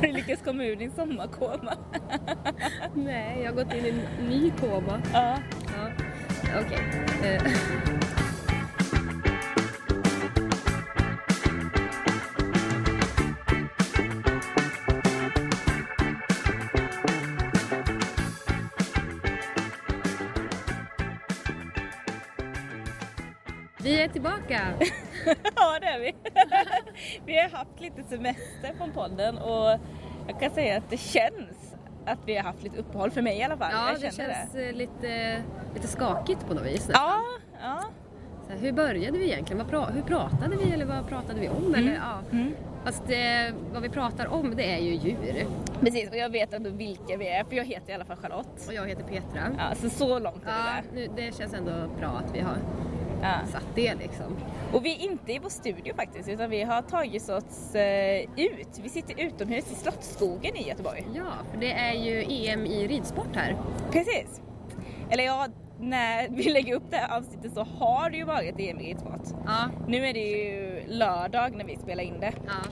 Har du lyckats komma ur din sommarkoma? Nej, jag har gått in i en ny koma. Ja. Ja. Okej. Eh, Vi är tillbaka! ja, det är vi. vi har haft lite semester från podden och jag kan säga att det känns att vi har haft lite uppehåll, för mig i alla fall. Ja, det känns eh, lite, lite skakigt på något vis. Ja, ja. Så här, hur började vi egentligen? Pra- hur pratade vi eller vad pratade vi om? Eller, ja. Mm. Fast det, vad vi pratar om det är ju djur. Precis, och jag vet ändå vilka vi är, för jag heter i alla fall Charlotte. Och jag heter Petra. Ja, så så långt är Ja, det nu, det känns ändå bra att vi har Ja. satt det liksom. Och vi är inte i vår studio faktiskt, utan vi har tagit oss eh, ut. Vi sitter utomhus i Slottsskogen i Göteborg. Ja, för det är ju EM i ridsport här. Precis. Eller ja, när vi lägger upp det här avsnittet så har det ju varit EM i ridsport. Ja, Nu är det ju lördag när vi spelar in det. ja.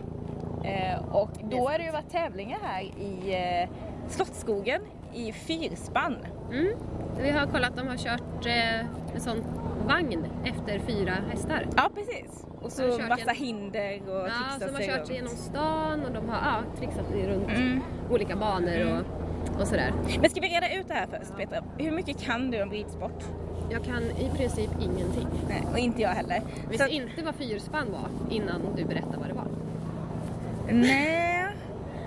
Eh, och då har det ju varit tävlingar här i eh, Slottsskogen i fyrspann. Mm. Vi har kollat, de har kört eh, en sån vagn efter fyra hästar. Ja, precis. Och så massa genom- hinder och Ja, trixat så de har sig kört genom stan och de har ja, trixat sig runt Mm. olika banor och, och sådär. Men ska vi reda ut det här först Petra? Hur mycket kan du om ridsport? Jag kan i princip ingenting. Nej, och inte jag heller. Jag visste inte vad fyrspann var innan du berättade vad det var. Nej,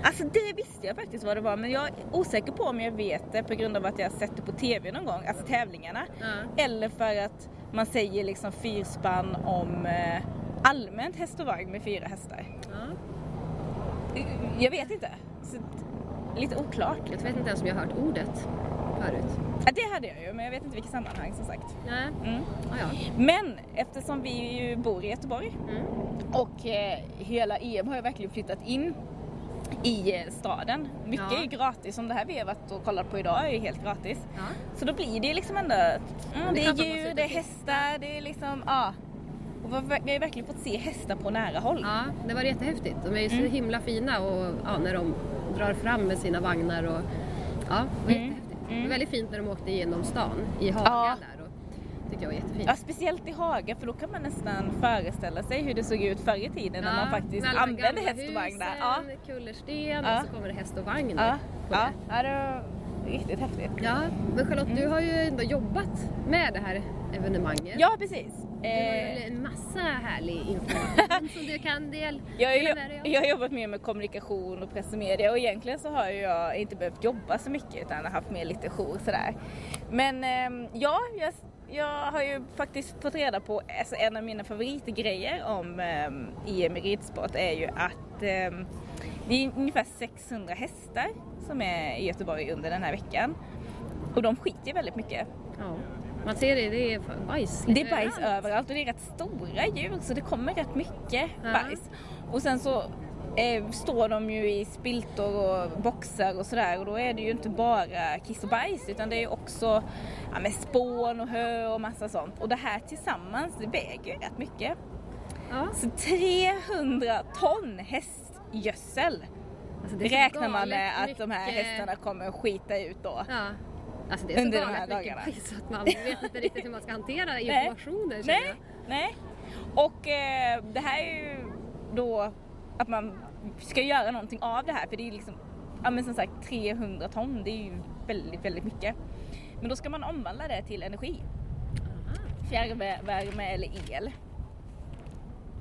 alltså det visste jag faktiskt vad det var men jag är osäker på om jag vet det på grund av att jag har sett det på TV någon gång, alltså tävlingarna. Ja. Eller för att man säger liksom fyrspann om eh, allmänt häst och vagn med fyra hästar. Ja. Jag vet inte. Så, lite oklart. Jag vet inte ens om jag har hört ordet förut. Ja, det hade jag ju men jag vet inte vilket sammanhang som sagt. Nej. Mm. Ja, ja. Men eftersom vi ju bor i Göteborg Mm. och eh, hela EM har ju verkligen flyttat in i eh, staden. Mycket Ja. är gratis, som det här vi har varit och kollat på idag är helt gratis. Ja. Så då blir det liksom ändå, mm, Det det är djur, det är hästar, det är liksom, ja. Och vi har ju verkligen fått se hästar på nära håll. ja, det var jättehäftigt. De är ju så Mm. himla fina och ja, när de drar fram med sina vagnar och ja, det var Mm. jättehäftigt. Det Mm. var väldigt fint när de åkte igenom stan i Haga Ja. där tyckte jag var jättefint. Ja, speciellt i Haga för då kan man nästan föreställa sig hur det såg ut förr i tiden när man faktiskt de använde häst och vagn där. Ja, Kullersten Ja. och så kommer det häst och vagn ja, på ja, det. ja, det var riktigt häftigt. Ja, men Charlotte Mm. du har ju ändå jobbat med det här evenemanget. Ja, precis. Du har Eh, ju en massa härlig information som du kan del, Jag har, dela med dig av. jag har jobbat mer med kommunikation och press och media och egentligen så har jag inte behövt jobba så mycket utan har haft mer lite jour sådär. Men ehm, ja, jag, jag har ju faktiskt fått reda på, alltså en av mina favoritgrejer om um, EM i ridsport är ju att ehm, det är ungefär 600 hästar som är i Göteborg under den här veckan. Och de skiter väldigt mycket. Ja. Man ser det, det är bajs. Det är bajs överallt. överallt och det är rätt stora djur så det kommer rätt mycket Ja. bajs. Och sen så eh, står de ju i spiltor och boxar och sådär och då är det ju inte bara kiss och bajs utan det är ju också ja, med spån och hö och massa sånt. Och det här tillsammans det väger ju rätt mycket. Ja. Så 300 ton hästgödsel Alltså, räknar man galet med att de här hästarna kommer skita ut då. Ja. Alltså det är så Under de galet här mycket så att man vet inte riktigt hur man ska hantera informationen Nej, jag. nej. Och eh, det här är ju då att man ska göra någonting av det här för det är liksom, ja men som sagt 300 ton, det är ju väldigt, väldigt mycket. Men då ska man omvandla det till energi. Fjärrvärme eller el.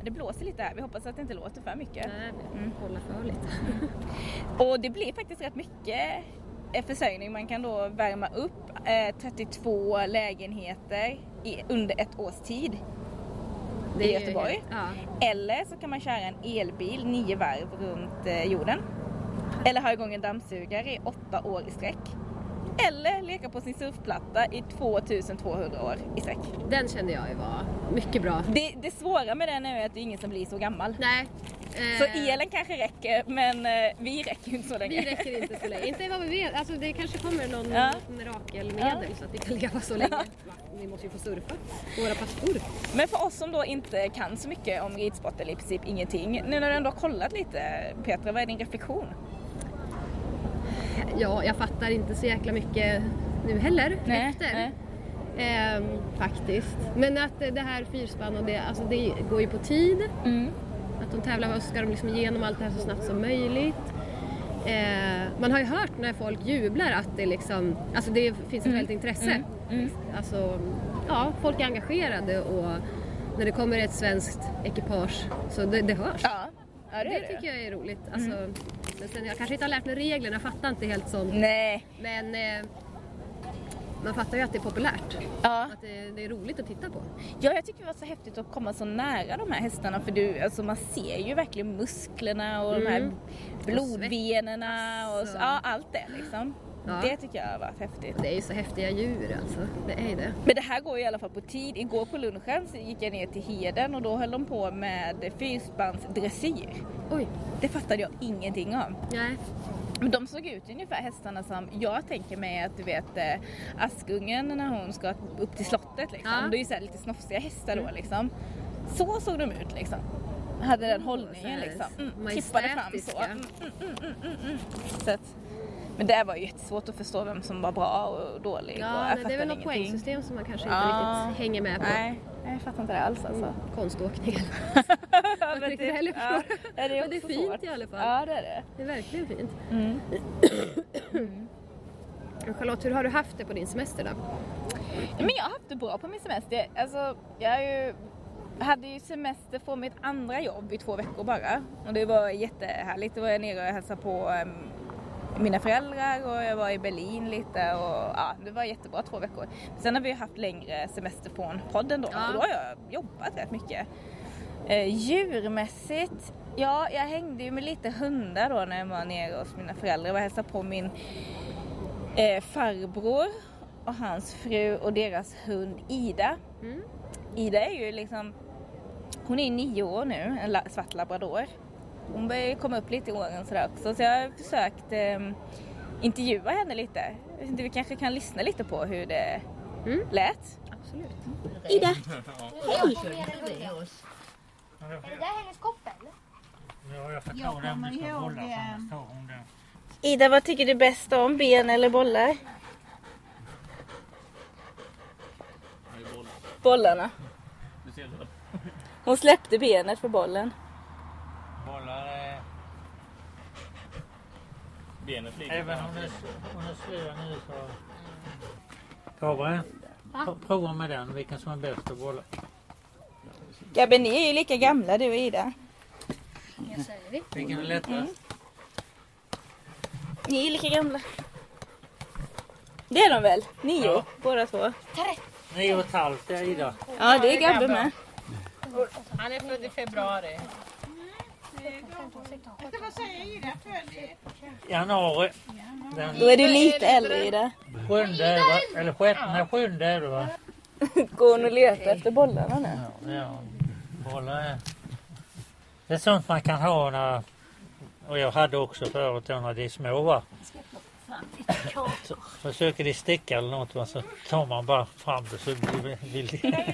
Det blåser lite här, vi hoppas att det inte låter för mycket. Nej, vi Mm. hålla för lite. Och det blir faktiskt rätt mycket eh, försörjning. Man kan då värma upp eh, 32 lägenheter i, under ett års tid. Det I är Göteborg. Ja. Eller så kan man köra en elbil nio varv runt eh, jorden. Eller ha igång en dammsugare i åtta år i sträck. Eller leka på sin surfplatta i 2200 år i sträck. Den kände jag ju var mycket bra. Det, det svåra med den är att det är ingen som blir så gammal. Nej. Så eh, elen kanske räcker men eh, vi räcker ju inte så länge. Vi räcker inte så länge. Inte vad vi vet. Alltså det kanske kommer någon Ja. mirakelmedel så att vi kan leva så länge. Va? Vi måste ju få surfa. Våra pappor. Men för oss som då inte kan så mycket om ridsport eller i princip ingenting. Nu när du ändå har kollat lite Petra, vad är din reflektion? Ja, jag fattar inte så jäkla mycket nu heller Nej, efter. nej. Ehm, faktiskt. Men att det här fyrspann och det, alltså det går ju på tid. Mm. Att de tävlar och ska de liksom igenom allt det här så snabbt som möjligt. Eh, man har ju hört när folk jublar att det liksom, alltså det finns ett väldigt intresse. Mm. Alltså, ja, folk är engagerade och när det kommer ett svenskt ekipage så det, det hörs. Ja, ja det, det tycker jag är roligt. Alltså, men sen, jag kanske inte har lärt mig reglerna, jag fattar inte helt sånt. Nej. Men eh, man fattar ju att det är populärt. Ja. Att det, det är roligt att titta på. ja, jag tycker det var så häftigt att komma så nära de här hästarna för du, alltså man ser ju verkligen musklerna och de här Mm. blodvenerna och så, ja, allt det liksom. Ja. Det tycker jag har varit häftigt. Det är ju så häftiga djur alltså. Det är det. Men det här går ju i alla fall på tid. Igår på lunchen så gick jag ner till Heden och då höll de på med fyrspannsdressyr. Oj, Det fattade jag ingenting om. nej. Men de såg ut ungefär hästarna som jag tänker mig att du vet eh, Askungen när hon ska upp till slottet liksom. Ja. Det är ju så här lite snofsiga hästar då liksom. Så såg de ut liksom. Hade den hållningen liksom. Mm, tippade fram så. Mm, mm, mm, mm, mm. så att, men det var ju jättesvårt att förstå vem som var bra och dålig. och Ja, jag det är väl något poängsystem som man kanske inte Ja. riktigt hänger med på. Nej, jag fattar inte det alls alltså. Mm, Konståkning. Ja, Jag men det- heller ja, det är Men det är fint svårt. i alla fall. Ja, det är det. Det är verkligen fint. Mm. Charlotte, hur har du haft det på din semester då? Men jag har haft det bra på min semester. Alltså, jag ju, hade ju semester från mitt andra jobb i två veckor bara. Och det var jättehärligt. Då var jag nere och hälsade på em, mina föräldrar och jag var i Berlin lite och ja, det var jättebra två veckor. Sen har vi haft längre semester från podden då Ja. och då har jag jobbat rätt mycket. Eh, djurmässigt, ja jag hängde ju med lite hundar då när jag var nere hos mina föräldrar. Och hälsade på min eh, farbror och hans fru och deras hund Ida. Mm. Ida är ju liksom, hon är nio år nu, en la, svart labrador. Hon börjar komma upp lite i åren sådär också så jag har försökt eh, intervjua henne lite. Jag vet inte, vi kanske kan lyssna lite på hur det Mm. lät. Absolut. Ida! Är det där hennes koppel? Ja, jag får Jag ta den kommer vi ska ihåg, bolla, annars tar hon den. Ida, vad tycker du bäst om? Ben eller bollar? Bollarna. Hon släppte benet för bollen. Bollar är... Benet ligger Även om det hon är slö nu så... Gabriel, pro- prova med den, vilken som är bäst att bolla. Gabbe, ni är ju lika gamla du och Ida. Vilken är lättast? Ni är lika gamla. Det är de väl? Nio, Ja. båda två. Nio och ett halvt är Ida. Ja, det är Gabbe med. Han är född i februari. Januari. Den Då är du lite äldre Ida. sjunde, är va- eller sjätte, nej sjunde är det va? Går hon och letar efter bollarna nu? Ja, ja. Bollar är... Det är sånt man kan ha när... Och jag hade också förut då när de är små va. Så försöker de sticka eller något va, så tar man bara fram det så blir vill de.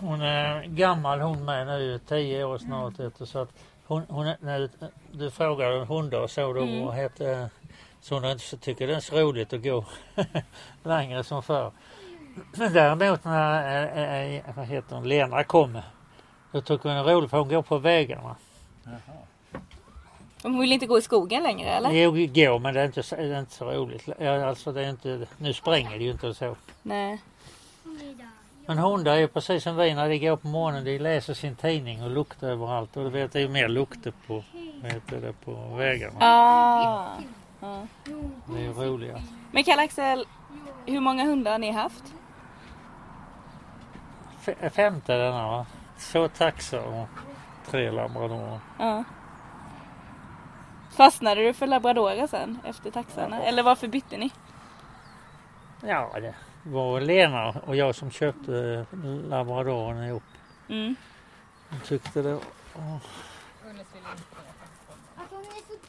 Hon är gammal hon med nu, 10 år snart vet du, så att hon, hon är, när du frågar om hundar och så då Mm. vad heter så hon inte så tycker det är så roligt att gå längre som förr. Men däremot när äh, äh, vad heter hon, Lena kommer då tycker hon det är roligt för hon går på vägarna. Hon vill inte gå i skogen längre eller? Jo, går men det är inte, det är inte så roligt. Ja, Alltså det är inte, nu springer det ju inte så. Nej. Men hundar är ju precis som vi när de går på morgonen. De läser sin tidning och luktar överallt. Och du vet det är ju mer lukter på, det, på vägarna. Ah. Ja. Det är ju roligare. Men Kalle Axel, hur många hundar har ni haft? F- femte denna va? Två taxar och tre labradorer. Ja. Fastnade du för labradorer sen efter taxarna? Eller varför bytte ni? Ja, det var Lena och jag som köpte labradoren ihop. Mm. Hon tyckte det.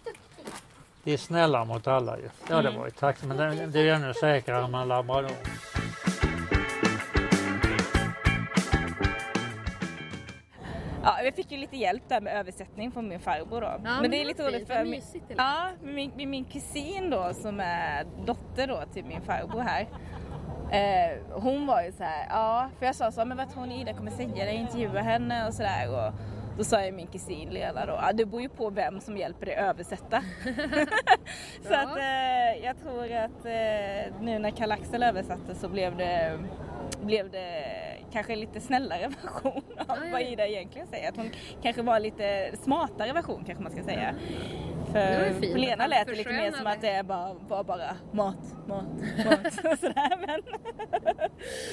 duktig. De är snälla mot alla ju. Ja, det var ju tack. Men det, det är ju ännu säkrare med labrador. Ja, vi fick ju lite hjälp där med översättning från min farbror då. men det det är var lite roligt för min, ja, min, min kusin då som är dotter då till min farbror här. Eh, hon var ju så här, ja, för jag sa så, men vad tror ni Ida kommer säga när jag intervjuar henne och sådär. Och då sa jag min kusin Lena då, ja det beror ju på vem som hjälper dig översätta. så Ja. att eh, jag tror att eh, nu när Karl Axel översatte så blev det blev det kanske lite snällare version av vad Ida egentligen säger. Att hon kanske var lite smartare version kanske man ska säga. För på Lena lät det lite mer som att det är bara, var bara mat, mat, mat och sådär. Men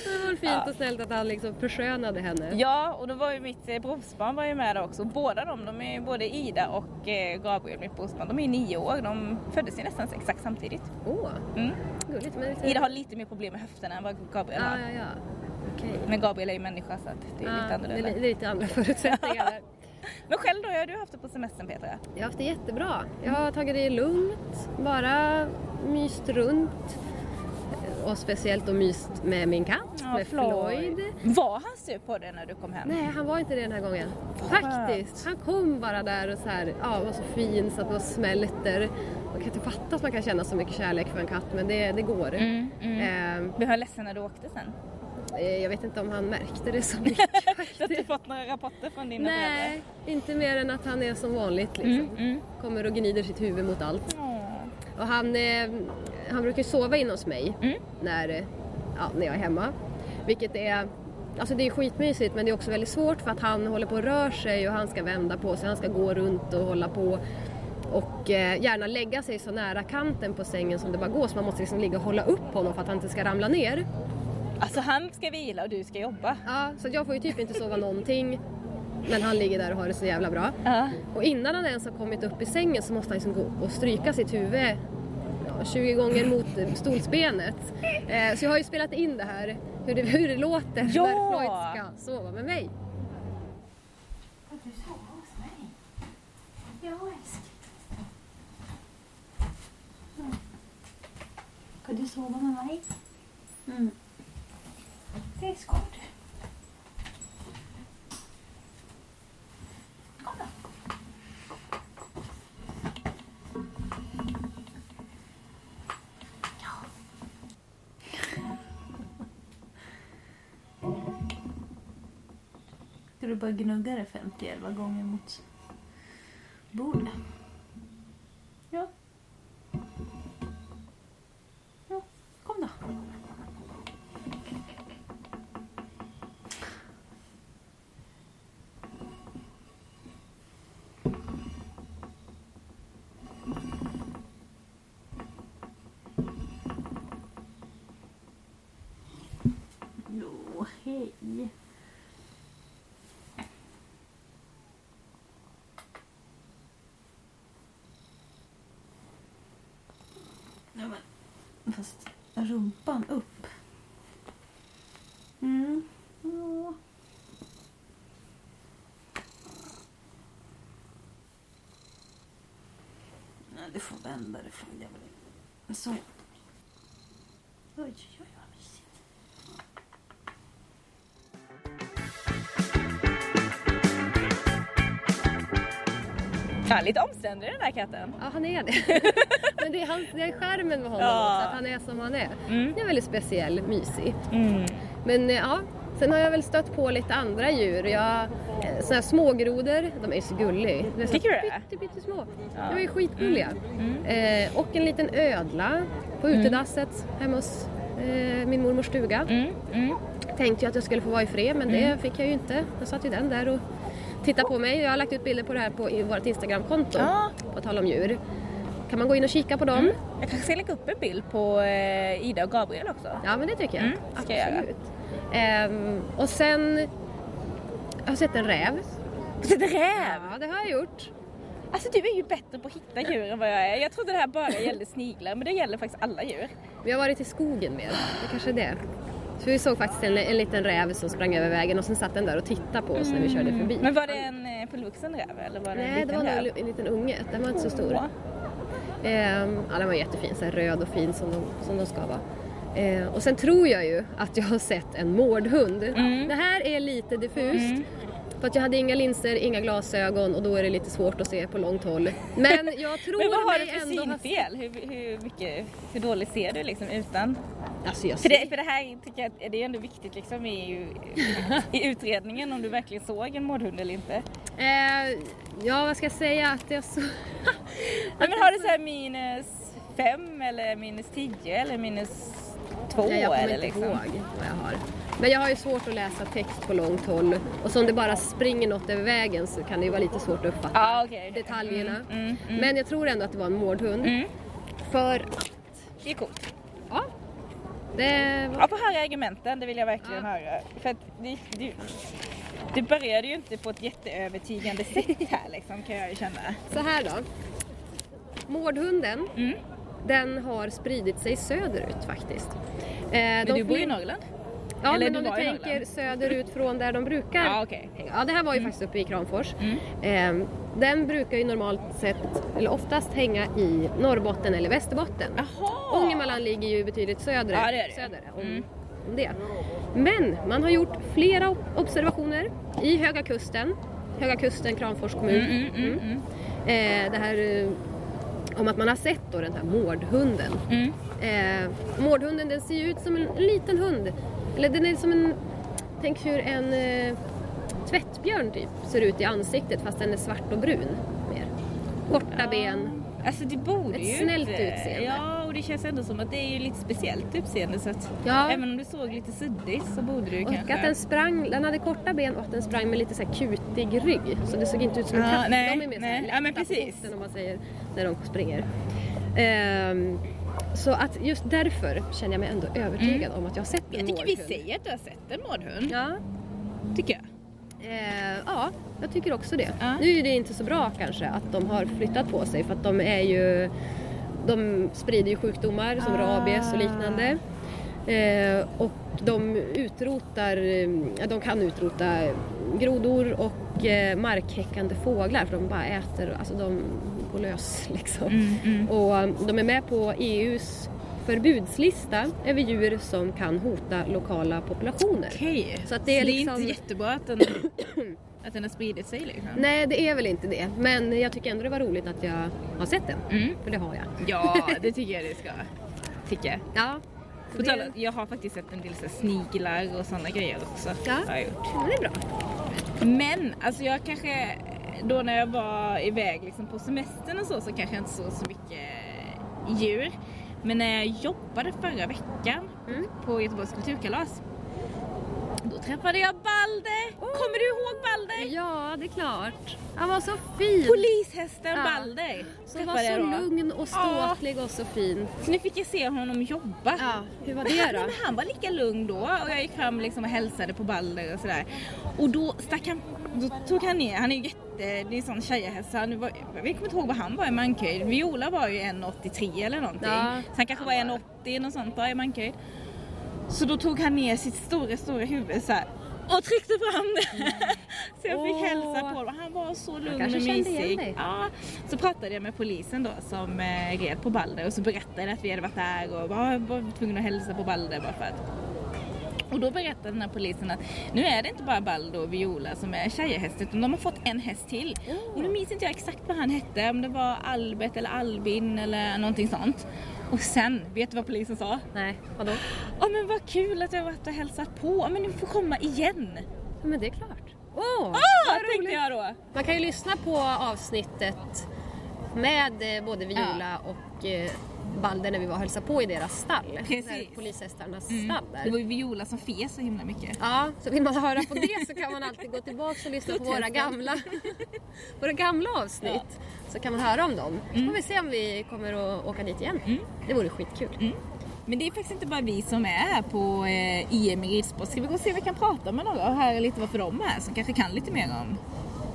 Det var fint och snällt att han liksom förskönade henne. ja, och då var ju mitt eh, brorsbarn var ju med också. Båda de, de är både Ida och eh, Gabriel, mitt brorsbarn, de är nio år. De föddes ju nästan exakt samtidigt. Åh, Mm. gulligt. Men lite... Ida har lite mer problem med höfterna än vad Gabriel Ja, har. ja, ja. Okej. Men Gabriel är ju människa så att det är lite Ja, det, är, annorlunda. det är lite andra förutsättningar. Men själv då, hur har du haft det på semestern Petra? Jag har haft det jättebra. Jag har tagit det lugnt, bara myst runt. Och speciellt då myst med min katt, med Floyd. Var han sur på dig när du kom hem? Nej, han var inte det den här gången. Faktiskt. Han kom bara där och så här, ja, var så fin så att det smälter. Man kan inte fatta att man kan känna så mycket kärlek för en katt, men det, det går. Mm, mm. Ehm, Du var ledsen när du åkte sen? Eh, jag vet inte om han märkte det så mycket Du har inte fått några rapporter från dina Nej, inte mer än att han är som vanligt föräldrar? liksom. Mm, mm. Kommer och gnider sitt huvud mot allt. Åh. Och han, eh, han brukar sova in hos mig Mm. när, eh, ja, när jag är hemma. Vilket är, alltså det är skitmysigt men det är också väldigt svårt för att han håller på och rör sig och han ska vända på sig, han ska gå runt och hålla på. Och eh, gärna lägga sig så nära kanten på sängen som det bara går så man måste liksom ligga och hålla upp honom för att han inte ska ramla ner. Alltså han ska vila och du ska jobba. Ja, så jag får ju typ inte sova någonting. Men han ligger där och har det så jävla bra. Ja. Och innan han ens har kommit upp i sängen så måste han liksom gå och stryka sitt huvud ja, 20 gånger mot stolsbenet. Eh, så jag har ju spelat in det här, hur det, hur det låter Ja! när Floyd ska sova med mig. Ska du sova hos mig? Ja, älskling. Mm. Ska du sova med mig? Mm. Det ska du. Kom då. Ska du bara gnugga det 50-11 gånger mot bordet? Fast rumpan upp. Mm. Ja. Nej, du får vända det Floyd. Jag vill- Så. Oj, oj, oj, lite omständig den där katten. Ja, han är det. Men det är, hans, det är skärmen med honom Ja. också, att han är som han är. Mm. Det är väldigt speciell, mysig. Mm. Men eh, ja, sen har jag väl stött på lite andra djur. Jag, eh, såna här smågrodor, de är så gulliga. De är så Tycker du det? Pytte, pyttesmå. Ja. De är skitgulliga. Mm. Eh, och en liten ödla på utedasset hemma hos eh, min mormors stuga. Mm. Mm. Tänkte ju att jag skulle få vara i fred men det fick jag ju inte. Jag satt ju den där och tittade på mig. Jag har lagt ut bilder på det här på vårt Instagramkonto. Ja. På tal om djur. Kan man gå in och kika på dem? Mm. Jag kanske ska lägga upp en bild på eh, Ida och Gabriel också. Ja men det tycker jag. Mm, ska jag. Absolut. Ehm, och sen jag har sett en räv. Ett räv! Ja det har jag gjort. Alltså du är ju bättre på att hitta djur än vad jag är. Jag trodde det här bara gällde sniglar men det gäller faktiskt alla djur. Vi har varit i skogen med. Det kanske är det. Så vi såg faktiskt en, en liten räv som sprang över vägen och sen satt den där och tittade på oss när vi körde förbi. Men var det en eh, fullvuxen räv eller var det en Nej, det liten var räv? en, en liten unge. Den var inte så stor. Ehm, ja, den var jättefin, så röd och fin som de, som de ska vara. Ehm, och sen tror jag ju att jag har sett en mårdhund. Mm. Det här är lite diffust. För att jag hade inga linser, inga glasögon och då är det lite svårt att se på långt håll. Men jag tror Men vad har du för synfel? Hur, hur, mycket, hur dåligt ser du liksom utan? Alltså jag För ser... det, för det här tycker jag det är ändå viktigt liksom i, i utredningen om du verkligen såg en mårdhund eller inte. Eh, ja, vad ska jag säga? Att jag så... Nej, men har du så här minus fem eller minus tio eller minus två Nej, jag kommer eller inte liksom? ihåg vad jag har. Men jag har ju svårt att läsa text på långt håll och så om det bara springer något över vägen så kan det ju vara lite svårt att uppfatta Ja, okej. detaljerna. Mm, mm, mm. Men jag tror ändå att det var en mårdhund. Mm. För, Det är coolt. ja, det var... Ja, få höra argumenten, det vill jag verkligen höra. För att det, det, det började ju inte på ett jätteövertygande sätt här liksom kan jag ju känna. Så här då. Mårdhunden, Mm. den har spridit sig söderut faktiskt. Eh, Men du bor ju i Norrland? Ja, eller men om du tänker söderut från där de brukar Ja, hänga. Ja, det här var ju faktiskt uppe i Kramfors. Mm. Eh, den brukar ju normalt sett, eller oftast hänga i Norrbotten eller Västerbotten. Jaha! Ångermanland ligger ju betydligt södre, Ja, det det. söder om, Mm. Om det. Men man har gjort flera ob- observationer i Höga Kusten, Höga Kusten, Kramfors kommun. Mm, mm, mm, Eh, det här eh, om att man har sett då den här mårdhunden. mm. Eh, mårdhunden den ser ju ut som en liten hund. Eller den är som en, tänk hur en eh, tvättbjörn typ ser ut i ansiktet fast den är svart och brun mer. Korta ben. Alltså det borde Ett ju snällt inte... utseende. Ja, det känns ändå som att det är ju lite speciellt utseende så att Ja. även om du såg lite suddig så borde du Och kanske... att den sprang, den hade korta ben och att den sprang med lite så här kutig rygg. Så det såg inte ut som en Ja, katt. nej, de är mer så här nej. lätta Ja, men precis. om man säger när de springer. Ehm, så att just därför känner jag mig ändå övertygad om att jag har sett en Mm. Jag tycker vi mårdhund. säger att du har sett en mårdhund. Ja, Tycker jag. Eh, ja, jag tycker också det. Ja. Nu är det inte så bra kanske att de har flyttat på sig för att de är ju de sprider ju sjukdomar som Ah. rabies och liknande. Eh, och de utrotar, eh, de kan utrota grodor och eh, markhäckande fåglar för de bara äter, alltså de går lös liksom. Mm, mm. Och eh, de är med på EUs förbudslista över djur som kan hota lokala populationer. Okej, Så att det är så liksom- det är inte jättebra att den, att den har spridit sig liksom? Nej, det är väl inte det. Men jag tycker ändå det var roligt att jag har sett den. Mm. För det har jag. Ja, det tycker jag det ska. Tycker jag. Ja. På Det, tal om- Jag har faktiskt sett en del så sniglar och sådana grejer också. Ja. Har gjort. det är bra. Men alltså jag kanske, då när jag var iväg liksom på semestern och så, så kanske jag inte såg så mycket djur. Men när jag jobbade förra veckan Mm. på Göteborgs kulturkalas, då träffade jag Balder! Kommer du ihåg Balder? Ja, det är klart. Han var så fin. Polishästen Ja. Balder! Så var så lugn och ståtlig och så fin. Så nu fick jag se honom jobba. Ja, hur var det då? men han var lika lugn då och jag gick fram liksom och hälsade på Balder och sådär. Och då stack han, då tog han ner, han är ju jätte, det är en sån tjejhäst, så han var, jag kommer inte ihåg vad han var i mankhöjd. Viola var ju 1,83 eller någonting. Ja. Så han kanske var 1,80 något sånt då i mankhöjd. Så då tog han ner sitt stora, stora huvud så här och tryckte fram det. Så jag fick Åh. hälsa på honom. Han var så lugn och mysig. Ja, så pratade jag med polisen då som eh, red på Balder och så berättade att vi hade varit där och var, var tvungna att hälsa på Balder bara för att. Och då berättade den här polisen att nu är det inte bara Balder och Viola som är tjejhäst utan de har fått en häst till. Och nu minns inte jag exakt vad han hette, om det var Albert eller Albin eller någonting sånt. Och sen, vet du vad polisen sa? Nej, vadå? Ja men vad kul att du har varit och hälsat på, Ja, men du får komma igen. Ja, men det är klart. Åh, Ah, vad tänkte roligt. jag då. Man kan ju lyssna på avsnittet med eh, både Viola och Balder när vi var och hälsade på i deras stall. Precis. Polishästarnas Mm. stall Det där. var ju Viola som fes så himla mycket. Ja, så vill man höra på det så kan man alltid gå tillbaka och lyssna på våra gamla, våra gamla avsnitt. Så kan man höra om dem. Så får vi se om vi kommer att åka dit igen. Mm. Det vore skitkul. Men det är faktiskt inte bara vi som är här på eh, IM i ridsport. Ska vi gå och se om vi kan prata med några och höra lite varför de är här som kanske kan lite mer om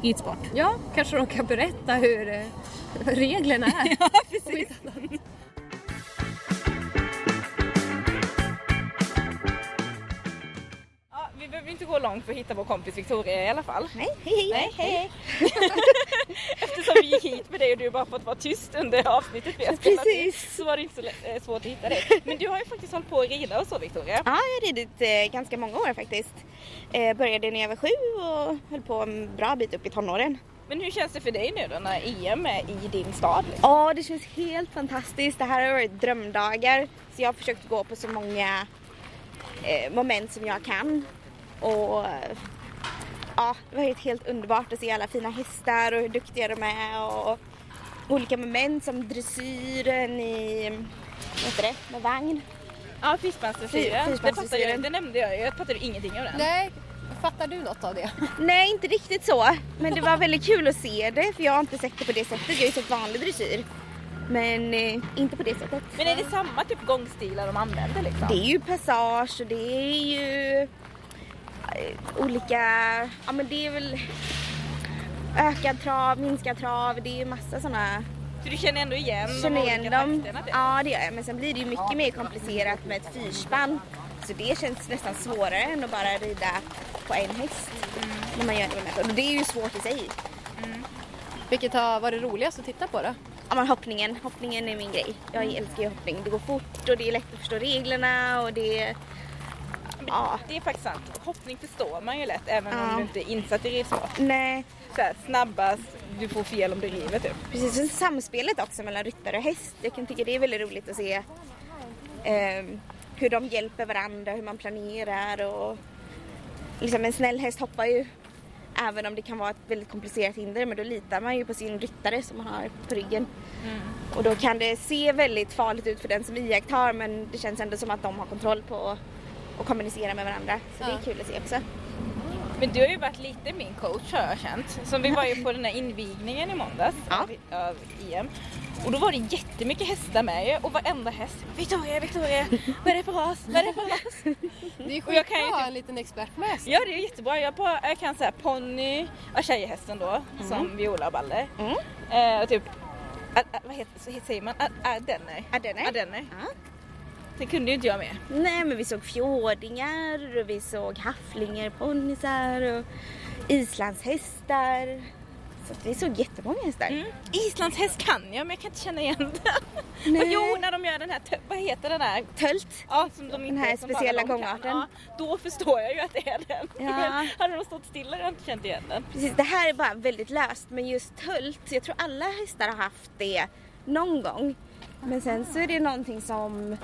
ridsport? Ja, kanske de kan berätta hur eh, reglerna är. Ja, Om inte. Ja, gå långt för att hitta vår kompis Victoria i alla fall. Nej, hej hej. Nej, hej Eftersom vi gick hit med dig och du bara fått vara tyst under avsnittet vi har spelat Precis. så var det inte så lätt, eh, svårt att hitta dig. Men du har ju faktiskt hållit på att rida och så Victoria. Ja, jag har ridit eh, ganska många år faktiskt. Eh, började när jag var sju och höll på en bra bit upp i tonåren. Men hur känns det för dig nu då när EM är i din stad? Liksom? Ja, det känns helt fantastiskt. Det här har varit drömdagar. Så jag har försökt gå på så många eh, moment som jag kan. Och ja, det varit helt underbart att se alla fina hästar och hur duktiga de är och olika moment som dressyren i, vad heter det, med vagn. Ja, Fiskbandsdressyren. Fy- Det, det nämnde jag ju, jag fattade ingenting av den. Nej, fattar du något av det? Nej, inte riktigt så. Men det var väldigt kul att se det för jag har inte sett det på det sättet. Jag har ju sett vanlig dressyr. Men eh, inte på det sättet. Men är det samma typ gångstilar de använder liksom? Det är ju passage och det är ju olika, ja men det är väl ökad trav, minskad trav, det är ju massa sådana, Så du känner ändå igen känner de igen olika dem. takterna? typ? Ja det gör jag, men sen blir det ju mycket mer komplicerat med ett fyrspann. Så det känns nästan svårare än att bara rida på en häst. När man gör det. Och det är ju svårt i sig. Vilket har varit roligast att titta på då? Ja men hoppningen, hoppningen är min grej. Jag älskar ju hoppning. Det går fort och det är lätt att förstå reglerna och det Ja, Det är faktiskt sant. Hoppning förstår man ju lätt även Ja. om du inte är insatt i ridsport. nej. Så här, snabbast, du får fel om du river typ. Precis, och samspelet också mellan ryttare och häst. Jag kan tycka det är väldigt roligt att se ehm, hur de hjälper varandra, hur man planerar och liksom en snäll häst hoppar ju även om det kan vara ett väldigt komplicerat hinder men då litar man ju på sin ryttare som man har på ryggen. Och då kan det se väldigt farligt ut för den som iakttar men det känns ändå som att de har kontroll på att kommunicera med varandra. Så det är Ja. kul att se också. Men du har ju varit lite min coach har jag känt. Som vi var ju på den här invigningen i måndags Ja. av, av EM. Och då var det jättemycket hästar med ju och varenda häst Victoria, Victoria, vad är det för ras? Vad är det för ras? Det är Och jag kan skitbra att ha typ- en liten expert med sig. Ja det är jättebra. Jag, på, jag kan säga ponny, ja, tjejhästen då, som Viola och Balle. Mm. Eh, och typ, a, a, vad heter, så heter- säger man? A- Ardenner. Ardenner. Ardenner. Ja. Det kunde ju inte jag med. Nej men vi såg fjordingar och vi såg hafflingar, ponnysar och islandshästar. Så vi såg jättemånga hästar. Mm. Islands häst kan jag men jag kan inte känna igen den. Nej. Och jo när de gör den här, vad heter den här? Tölt. Ja, som de inte, här speciella gångarten. Ja, då förstår jag ju att det är den. Ja. Men hade de stått stilla hade jag inte känt igen den. Precis, det här är bara väldigt löst men just tölt, jag tror alla hästar har haft det någon gång. Men sen så är det någonting som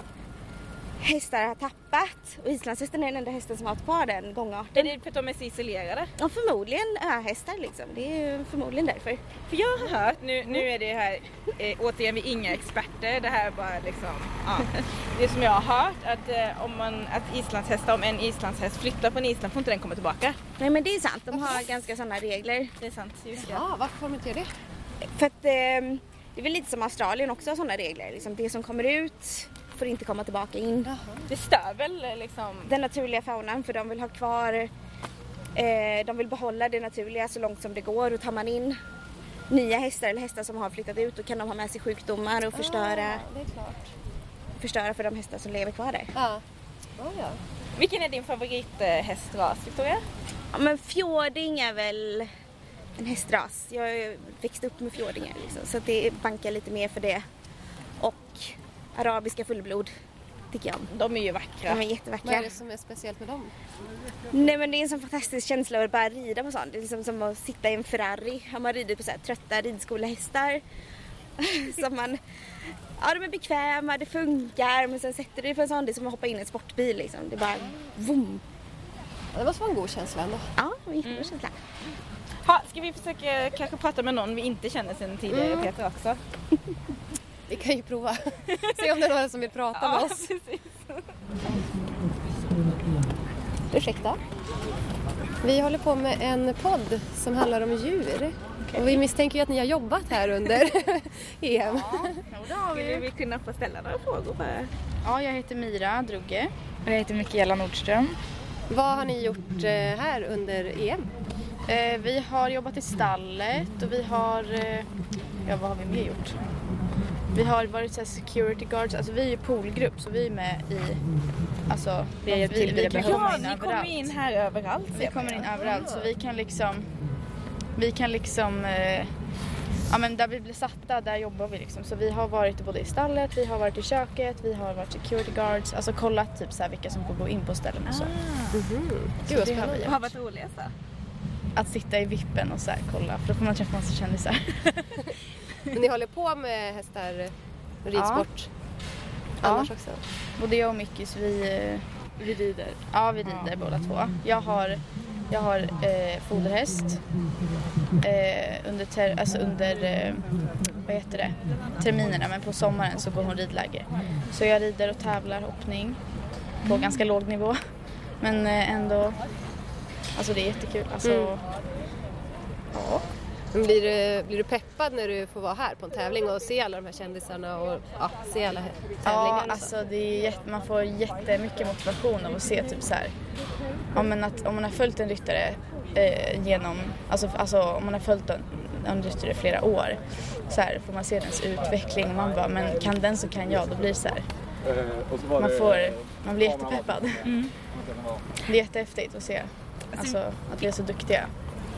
hästar har tappat och islandshästen är den enda hästen som har kvar den Är gångarten. det för att de är så isolerade? Och förmodligen öhästar liksom, det är ju förmodligen därför. För jag har hört, nu, nu är det här, eh, återigen vi är inga experter, det här är bara liksom, ja. Det som jag har hört att eh, om man, att islandshästar, om en islandshäst flyttar från Island får inte den komma tillbaka. Nej men det är sant, de har ganska sådana regler. Det är sant, just det. Ja, varför får de inte göra det? För att eh, det är väl lite som Australien också har sådana regler. Liksom det som kommer ut får inte komma tillbaka in. Det stör väl liksom, Den naturliga faunan för de vill ha kvar, eh, de vill behålla det naturliga så långt som det går och tar man in nya hästar eller hästar som har flyttat ut då kan de ha med sig sjukdomar och förstöra, Ah, det är klart. förstöra för de hästar som lever kvar där. Ja. Ja, ja. vilken är din favorithästras Victoria? Ja, men fjording är väl en hästras. Jag har ju växt upp med fjordingar liksom, så det bankar lite mer för det. Och arabiska fullblod tycker jag om. De är ju vackra. De är Vad jättevackra. är det som är speciellt med dem? Nej men det är en sån fantastisk känsla att bara rida på sånt. Det är liksom som att sitta i en Ferrari. Har man ridit på så här trötta ridskolehästar. som man, ja de är bekväma, det funkar men sen sätter du dig på en sån, det är som att hoppa in i en sportbil liksom. Det är bara. Ja, Det måste vara en god känsla ändå. Ja, en jättebra känsla. Ha, ska vi försöka kanske prata med någon vi inte känner sedan tidigare Peter också? Vi kan ju prova. Se om det är några som vill prata med oss. precis. Ursäkta? Vi håller på med en podd som handlar om djur. Och vi misstänker ju att ni har jobbat här under EM. Skulle vi kunna få ställa några frågor bara? Ja, jag heter Mira Drugge. Och jag heter Mikaela Nordström. Vad har ni gjort eh, här under EM? Eh, vi har jobbat i stallet och vi har... Eh, ja, vad har vi mer gjort? Vi har varit så security guards, alltså vi är poolgrupp så vi är med i, alltså Vi hjälpt till vid vi kan komma Ja, in ni kommer överallt. in här överallt. Vi kommer in överallt så vi kan liksom, vi kan liksom, eh, ja men där vi blir satta, där jobbar vi liksom. Så vi har varit både i stallet, vi har varit i köket, vi har varit security guards, alltså kollat typ så här vilka som får gå in på ställen och så. Gud vad det har vi spännande. Vad har varit roligast då? Att sitta i vippen och så här kolla, för då får man träffa massa kändisar. Men ni håller på med hästar, ridsport? Annars också? Både jag och Mickis, vi, eh, Vi rider. ja vi rider båda två. Jag har, jag har eh, foderhäst eh, under, ter, alltså under eh, vad heter det, terminerna men på sommaren så går hon ridläger. Så jag rider och tävlar hoppning på ganska låg nivå. Men eh, ändå, alltså det är jättekul. Alltså, Mm. ja. Blir du, blir du peppad när du får vara här på en tävling och se alla de här kändisarna och ja, se alla tävlingarna? Ja, alltså det är jätte, man får jättemycket motivation av att se typ så här. Ja, men att, om man har följt en ryttare eh, genom, alltså, alltså om man har följt en, en ryttare i flera år så här, får man se dens utveckling och man bara, men kan den så kan jag. Då blir det så här, man, får, man blir jättepeppad. Det är jättehäftigt att se alltså, att vi är så duktiga.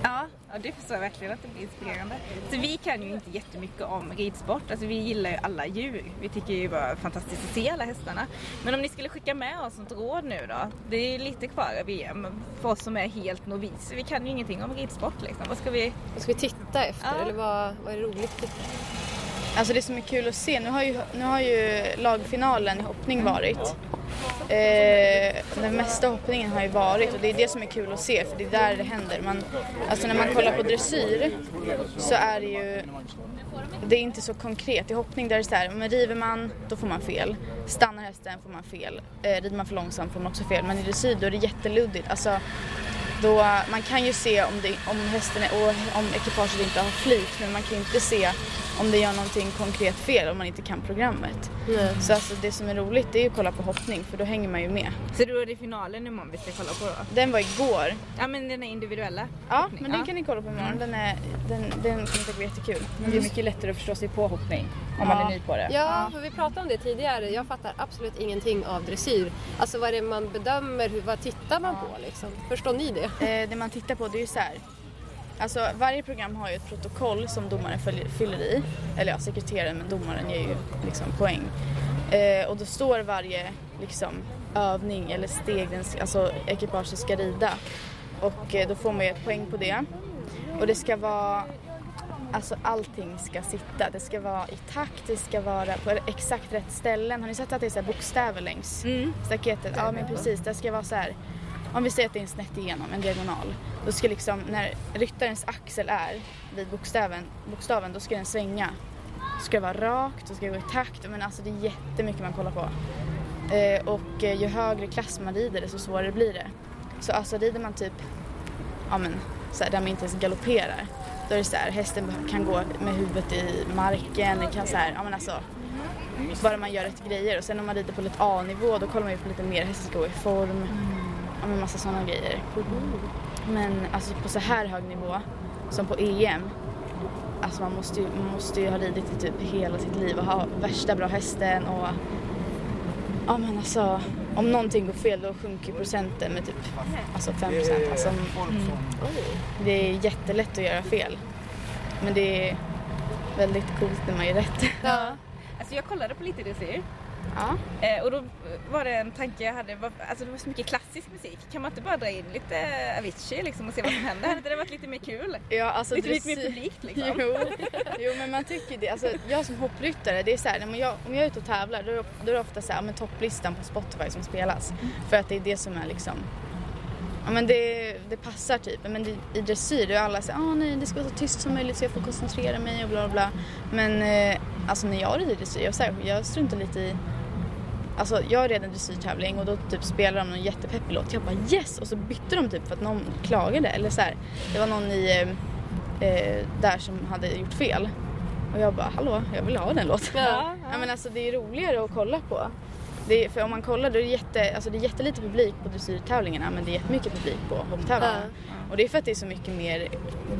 Ja, ja, det förstår jag verkligen att det blir inspirerande. Så vi kan ju inte jättemycket om ridsport. Alltså vi gillar ju alla djur. Vi tycker ju bara fantastiskt att se alla hästarna. Men om ni skulle skicka med oss något råd nu då? Det är lite kvar av VM för oss som är helt noviser. Vi kan ju ingenting om ridsport liksom. Vad ska vi... Vad ska vi titta efter? Ja. Eller vad, vad är det roligt att titta Alltså det som är kul att se, nu har ju, nu har ju lagfinalen i hoppning varit. Eh, den mesta hoppningen har ju varit och det är det som är kul att se för det är där det händer. Man, alltså när man kollar på dressyr så är det ju det är inte så konkret. I hoppning där är det så här, men river man då får man fel. Stannar hästen får man fel. Eh, rider man för långsamt får man också fel. Men i dressyr då är det jätteluddigt. Alltså, då, man kan ju se om, det, om hästen är, och om ekipaget inte har flyt men man kan ju inte se om det gör någonting konkret fel om man inte kan programmet. Nej. Så alltså, det som är roligt det är ju att kolla på hoppning för då hänger man ju med. Så då är det finalen imorgon vi ska kolla på då? Den var igår. Ja men den är individuella. Ja, men den Ja. kan ni kolla på imorgon. Den, är, den, den kommer säkert bli jättekul. Men det är mycket lättare att förstå sig på hoppning om man är ny på det. Ja, för vi pratade om det tidigare. Jag fattar absolut ingenting av dressyr. Alltså vad är det man bedömer? Vad tittar man på liksom? Förstår ni det? Eh, det man tittar på det är ju så här. Alltså varje program har ju ett protokoll som domaren fyller i. Eller ja, sekreteraren men domaren ger ju liksom poäng. Eh, och då står varje liksom, övning eller steg den, alltså, ekipaget ska rida. Och eh, då får man ju ett poäng på det. Och det ska vara Alltså allting ska sitta. Det ska vara i takt, det ska vara på exakt rätt ställen. Har ni sett att det är så bokstäver längs staketet? Ja men precis, det ska vara så här. Om vi säger att det är en snett igenom, en diagonal. Då ska liksom, när ryttarens axel är vid bokstaven, bokstaven då ska den svänga. Då ska det vara rakt, då ska det gå i takt. Men alltså det är jättemycket man kollar på. Eh, och eh, ju högre klass man rider desto svårare blir det. Så alltså rider man typ, ja men så här, där man inte ens galopperar. Då är det så här, hästen kan gå med huvudet i marken, det kan så här, ja men alltså bara man gör rätt grejer och sen om man rider på lite A-nivå då kollar man ju på lite mer, hästen ska gå i form, men massa sådana grejer. Men alltså på så här hög nivå som på EM, alltså man måste ju, man måste ju ha ridit i typ hela sitt liv och ha värsta bra hästen och ja men alltså om någonting går fel då sjunker procenten med typ alltså 5 procent. Alltså, mm, det är jättelätt att göra fel. Men det är väldigt coolt när man gör rätt. Ja. Alltså jag kollade på lite dressyr. Ja. Eh, och då var det en tanke jag hade, var- alltså det var så mycket klassisk musik. Kan man inte bara dra in lite Avicii liksom och se vad som händer? Hade inte det varit lite mer kul? Ja, alltså Lite, lite mer publikt liksom. Jo, jo, men man tycker det. Alltså, jag som hoppryttare, det är så här, om, jag, om jag är ute och tävlar då då är det ofta så här, men topplistan på Spotify som spelas. För att det är det som är liksom Ja men det, det passar typ. Men det, i dressyr då är alla så här, ah, nej det ska vara så tyst som möjligt så jag får koncentrera mig och bla bla bla. Men eh, alltså när jag rider dressyr, jag, så här, jag struntar lite i Alltså jag red en dressyrtävling och då typ spelade de någon jättepeppig låt. Jag bara yes! Och så bytte de typ för att någon klagade. Eller så här, det var någon i, eh, eh, där som hade gjort fel. Och jag bara hallå, jag vill ha den låten. Ja. Ja, men alltså det är roligare att kolla på. Det är, för om man kollar då är det, jätte, alltså det är jättelite publik på dressyrtävlingarna men det är jättemycket publik på hopptävlingarna. Och det är för att det är så mycket mer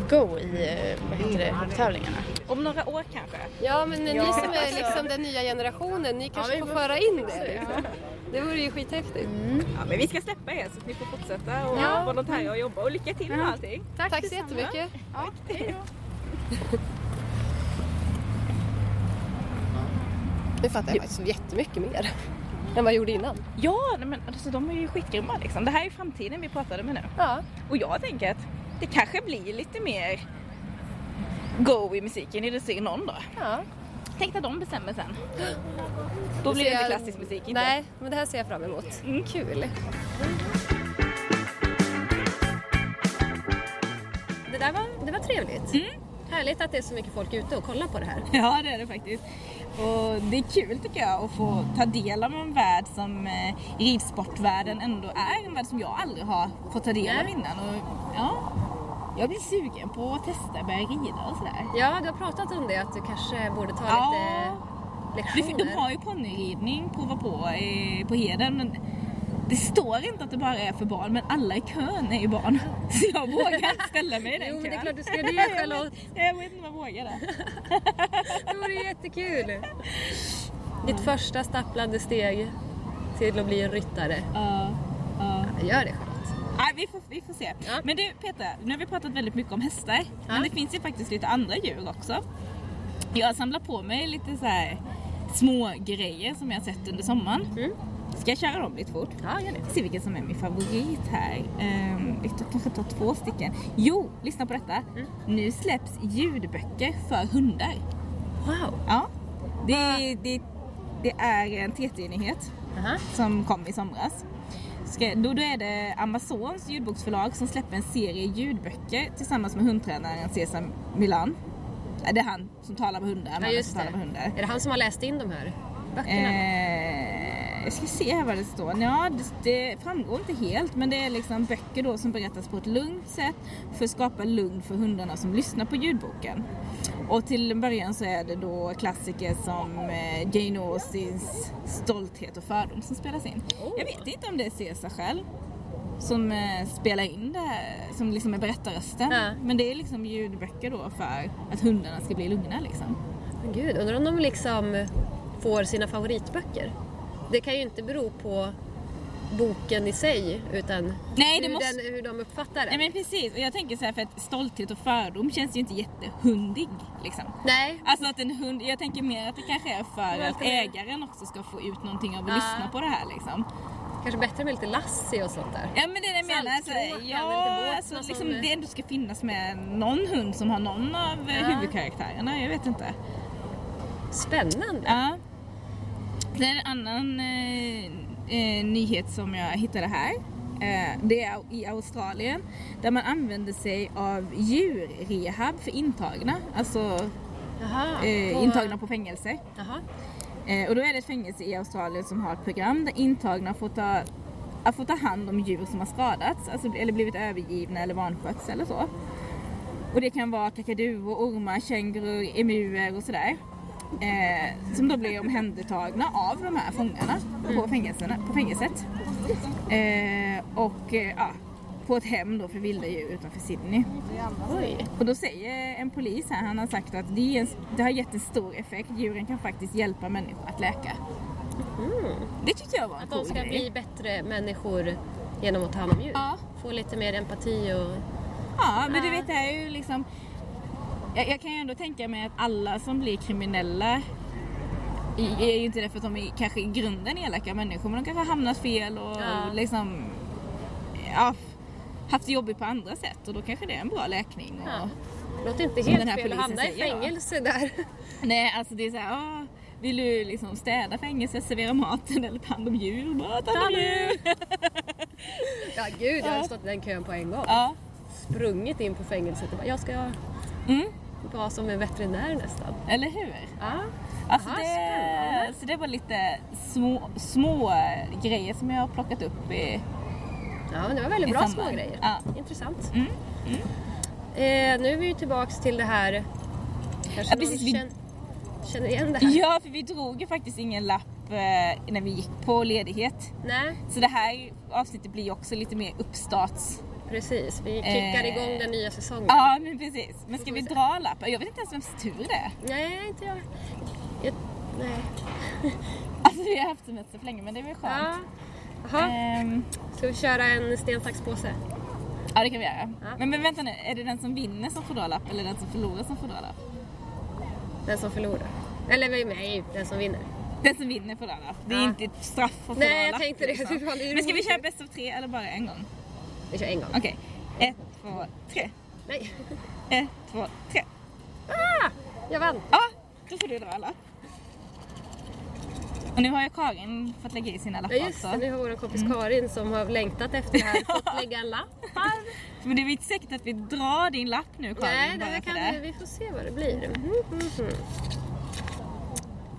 go i eh, vad heter det, hopptävlingarna. Om några år kanske. Ja, men ni Ja, som är alltså- liksom den nya generationen, ni kanske vi får föra in det. Liksom. Det vore ju skithäftigt. Ja, men vi ska släppa er så att ni får fortsätta och Ja. volontärera och jobba och lycka till med allting. Tack, så jättemycket. Nu fattar jag faktiskt så jättemycket mer än vad jag gjorde innan. Ja, men alltså, de är ju skitgrymma liksom. Det här är framtiden vi pratade med nu. Ja. Och jag tänker att det kanske blir lite mer go i musiken i dressyr någon dag. ja. Tänk att de bestämmer sen. Då Det blir det inte klassisk musik, inte? Nej, men det här ser jag fram emot. Mm. Kul. Det där var, det var trevligt. Mm. Härligt att det är så mycket folk ute och kollar på det här. Ja, det är det faktiskt. Och det är kul tycker jag att få ta del av en värld som eh, ridsportvärlden ändå är. En värld som jag aldrig har fått ta del av Nej. innan. Och, ja, jag blir sugen på att testa börja rida och sådär. Ja, du har pratat om det, att du kanske borde ta Ja. lite lektioner. de har ju ponnyridning, prova på eh, på Heden. Men det står inte att det bara är för barn, men alla i kön är ju barn. Så jag vågar inte ställa mig i den Jo, men det är kön. klart du ska det, Jag Charlotte. Jag vet inte om jag vågar det. Det vore jättekul. Ditt första stapplande steg till att bli en ryttare. Ja, ja. Gör det. Nej, vi får, vi får se. Ja. Men du Petra, nu har vi pratat väldigt mycket om hästar. Men det finns ju faktiskt lite andra djur också. Jag har samlat på mig lite så här små grejer som jag har sett under sommaren. Mm. Ska jag köra dem lite fort? Ja, gör det. Se vilken som är min favorit här. Um, vi tar- kanske tar två stycken. Jo, lyssna på detta. Mm. Nu släpps ljudböcker för hundar. Wow. Ja. Det, det, det är en TT-nyhet Aha. som kom i somras. Ska, då, då är det Amazons ljudboksförlag som släpper en serie ljudböcker tillsammans med hundtränaren Cesar Milan. Det är han som talar med hundar. Ja, just det. med hundar. Är det han som har läst in de här böckerna? Eh, jag ska se här vad det står. Ja, det, det framgår inte helt men det är liksom böcker då som berättas på ett lugnt sätt för att skapa lugn för hundarna som lyssnar på ljudboken. Och till en början så är det då klassiker som eh, Jane Austens Stolthet och fördom som spelas in. Jag vet inte om det är Caesar själv som eh, spelar in det här, som liksom är berättarrösten. Ja. Men det är liksom ljudböcker då för att hundarna ska bli lugna liksom. Men Gud, undrar om de liksom får sina favoritböcker? Det kan ju inte bero på boken i sig utan Nej, det hur, måste- den, hur de uppfattar Nej den. men precis, och jag tänker så här för att stolthet och fördom känns ju inte jättehundig liksom. Nej. Alltså att en hund, jag tänker mer att det kanske är för att ägaren också ska få ut någonting av att Ja. lyssna på det här liksom. Kanske bättre med lite Lassie och sånt där. Ja men det är det jag menar, alltså, ja, alltså, liksom, som- det ändå ska finnas med någon hund som har någon av Ja. huvudkaraktärerna, jag vet inte. Spännande. Ja. Det är en annan eh, eh, nyhet som jag hittade här. Eh, det är i Australien där man använder sig av djurrehab för intagna. Alltså Jaha. eh, på- intagna på fängelse. Eh, och då är det ett fängelse i Australien som har ett program där intagna får ta, att få ta hand om djur som har skadats alltså, eller blivit övergivna eller vanskötts eller så. Och det kan vara kakaduor, ormar, kängurur, emuer och sådär. Eh, som då blir omhändertagna av de här fångarna på, fängelserna, på fängelset. Eh, och eh, ja, på ett hem då för vilda djur utanför Sydney. Oj. Och då säger en polis här, han har sagt att det, en, det har gett en stor effekt. Djuren kan faktiskt hjälpa människor att läka. Det tyckte jag var en Att de cool ska grej. bli bättre människor genom att ta hand om djur. Ja. Få lite mer empati och... Ja, men du vet det här är ju liksom... Jag, jag kan ju ändå tänka mig att alla som blir kriminella är ju inte det för att de är kanske i grunden elaka människor men de kanske har hamnat fel och Ja. liksom ja, haft det jobbigt på andra sätt och då kanske det är en bra läkning. Och, Ja. Låter inte helt den här fel att hamna i fängelse där. Nej, alltså det är såhär, ah, vill du liksom städa fängelset, servera maten eller ta hand om djur? Bara ta hand om djur! Ja gud, jag Ja. har stått i den kön på en gång. Ja. Sprungit in på fängelset och bara, jag ska Mm, vara som en veterinär nästan. eller hur? Ja. Alltså Aha, det, så det var lite små, små grejer som jag har plockat upp i... Ja, men det var väldigt bra samband. små grejer. Ja. Intressant. Mm, Eh, nu är vi ju tillbaks till det här... Kanske Ja, precis, vi- någon känn, känner igen det här. Ja, för vi drog ju faktiskt ingen lapp eh, när vi gick på ledighet. Nej, Så det här avsnittet blir ju också lite mer uppstarts... precis. Vi kickar Eh. igång den nya säsongen. Ja, men precis. Men ska vi dra en lapp? Jag vet inte ens vems tur det är. Nej, inte jag. jag nej. Alltså vi har haft semester för länge, men det är väl Ja. skönt. Jaha, Ehm, ska vi köra en sten, sax, påse? ja, det kan vi göra. Ja. Men, men vänta nu, är det den som vinner som får dra lapp eller den som förlorar som får dra lapp? Den som förlorar. Eller nej, den som vinner. Den som vinner får dra lapp. Det är Ja. inte ett straff att få Nej, dra jag lapp. tänkte det. liksom. Det Men ska vi köra bäst av tre eller bara en gång? Vi kör en gång. Okej. Ett, två, tre. Nej. Ett, två, tre. Ah, jag vann. Ja, då får du dra lapp. Och nu har ju Karin fått lägga i sina lappar Ja just också. det, nu har vår kompis Mm. Karin som har längtat efter det här fått lägga en lapp här. Men det är inte säkert att vi drar din lapp nu Karin. Nej, bara det för kan det. vi, vi får se vad det blir. Mhm, mhm.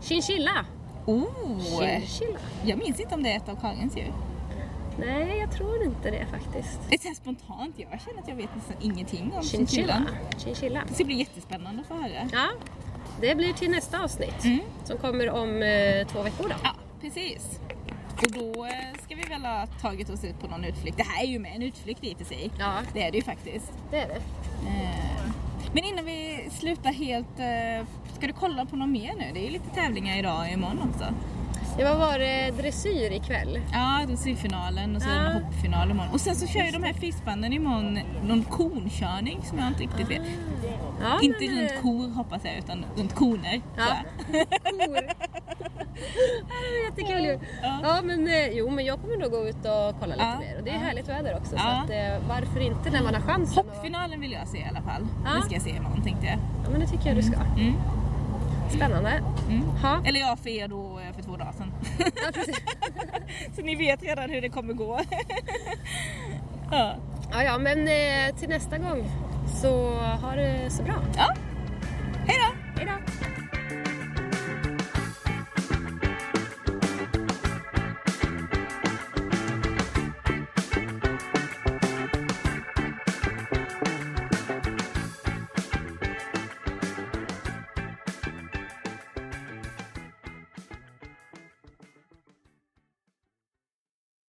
Chinchilla. Oh! Chinchilla. Jag minns inte om det är ett av Karins djur. Nej, jag tror inte det faktiskt. Det är spontant, jag känner att jag vet nästan ingenting om Chinchilla. Chinchilla. Det ska bli jättespännande att få höra. Ja, det blir till nästa avsnitt Mm. som kommer om eh, två veckor då. Ja, precis. Och då eh, ska vi väl ha tagit oss ut på någon utflykt. Det här är ju med en utflykt i och för sig. Ja, Det är det ju faktiskt. det är det. Eh, Men innan vi slutar helt, eh, ska du kolla på något mer nu? Det är ju lite tävlingar idag och imorgon också. Det var var det dressyr ikväll. Ja, dressyrfinalen och det Ja. hoppfinal imorgon. Och sen så kör ju de här fiskbanden imorgon någon konkörning som jag inte riktigt vet. Ja, Inte men, runt eh, kor hoppas jag utan runt koner. Ja. Kor. Ja, det är Jättekul ju. Ja. Ja men eh, jo men jag kommer nog gå ut och kolla lite Ja. mer och det är Ja. härligt väder också så Ja. att, eh, varför inte när man har chansen. Hoppfinalen vill jag se i alla fall. Ja. Det ska jag se imorgon tänkte jag. Ja men det tycker jag du ska. Mm. Spännande. Mm. Eller ja, för er då eh, för två dagar sedan. Ja, så ni vet redan hur det kommer gå. ja. ja, ja men eh, till nästa gång så ha det så bra. ja,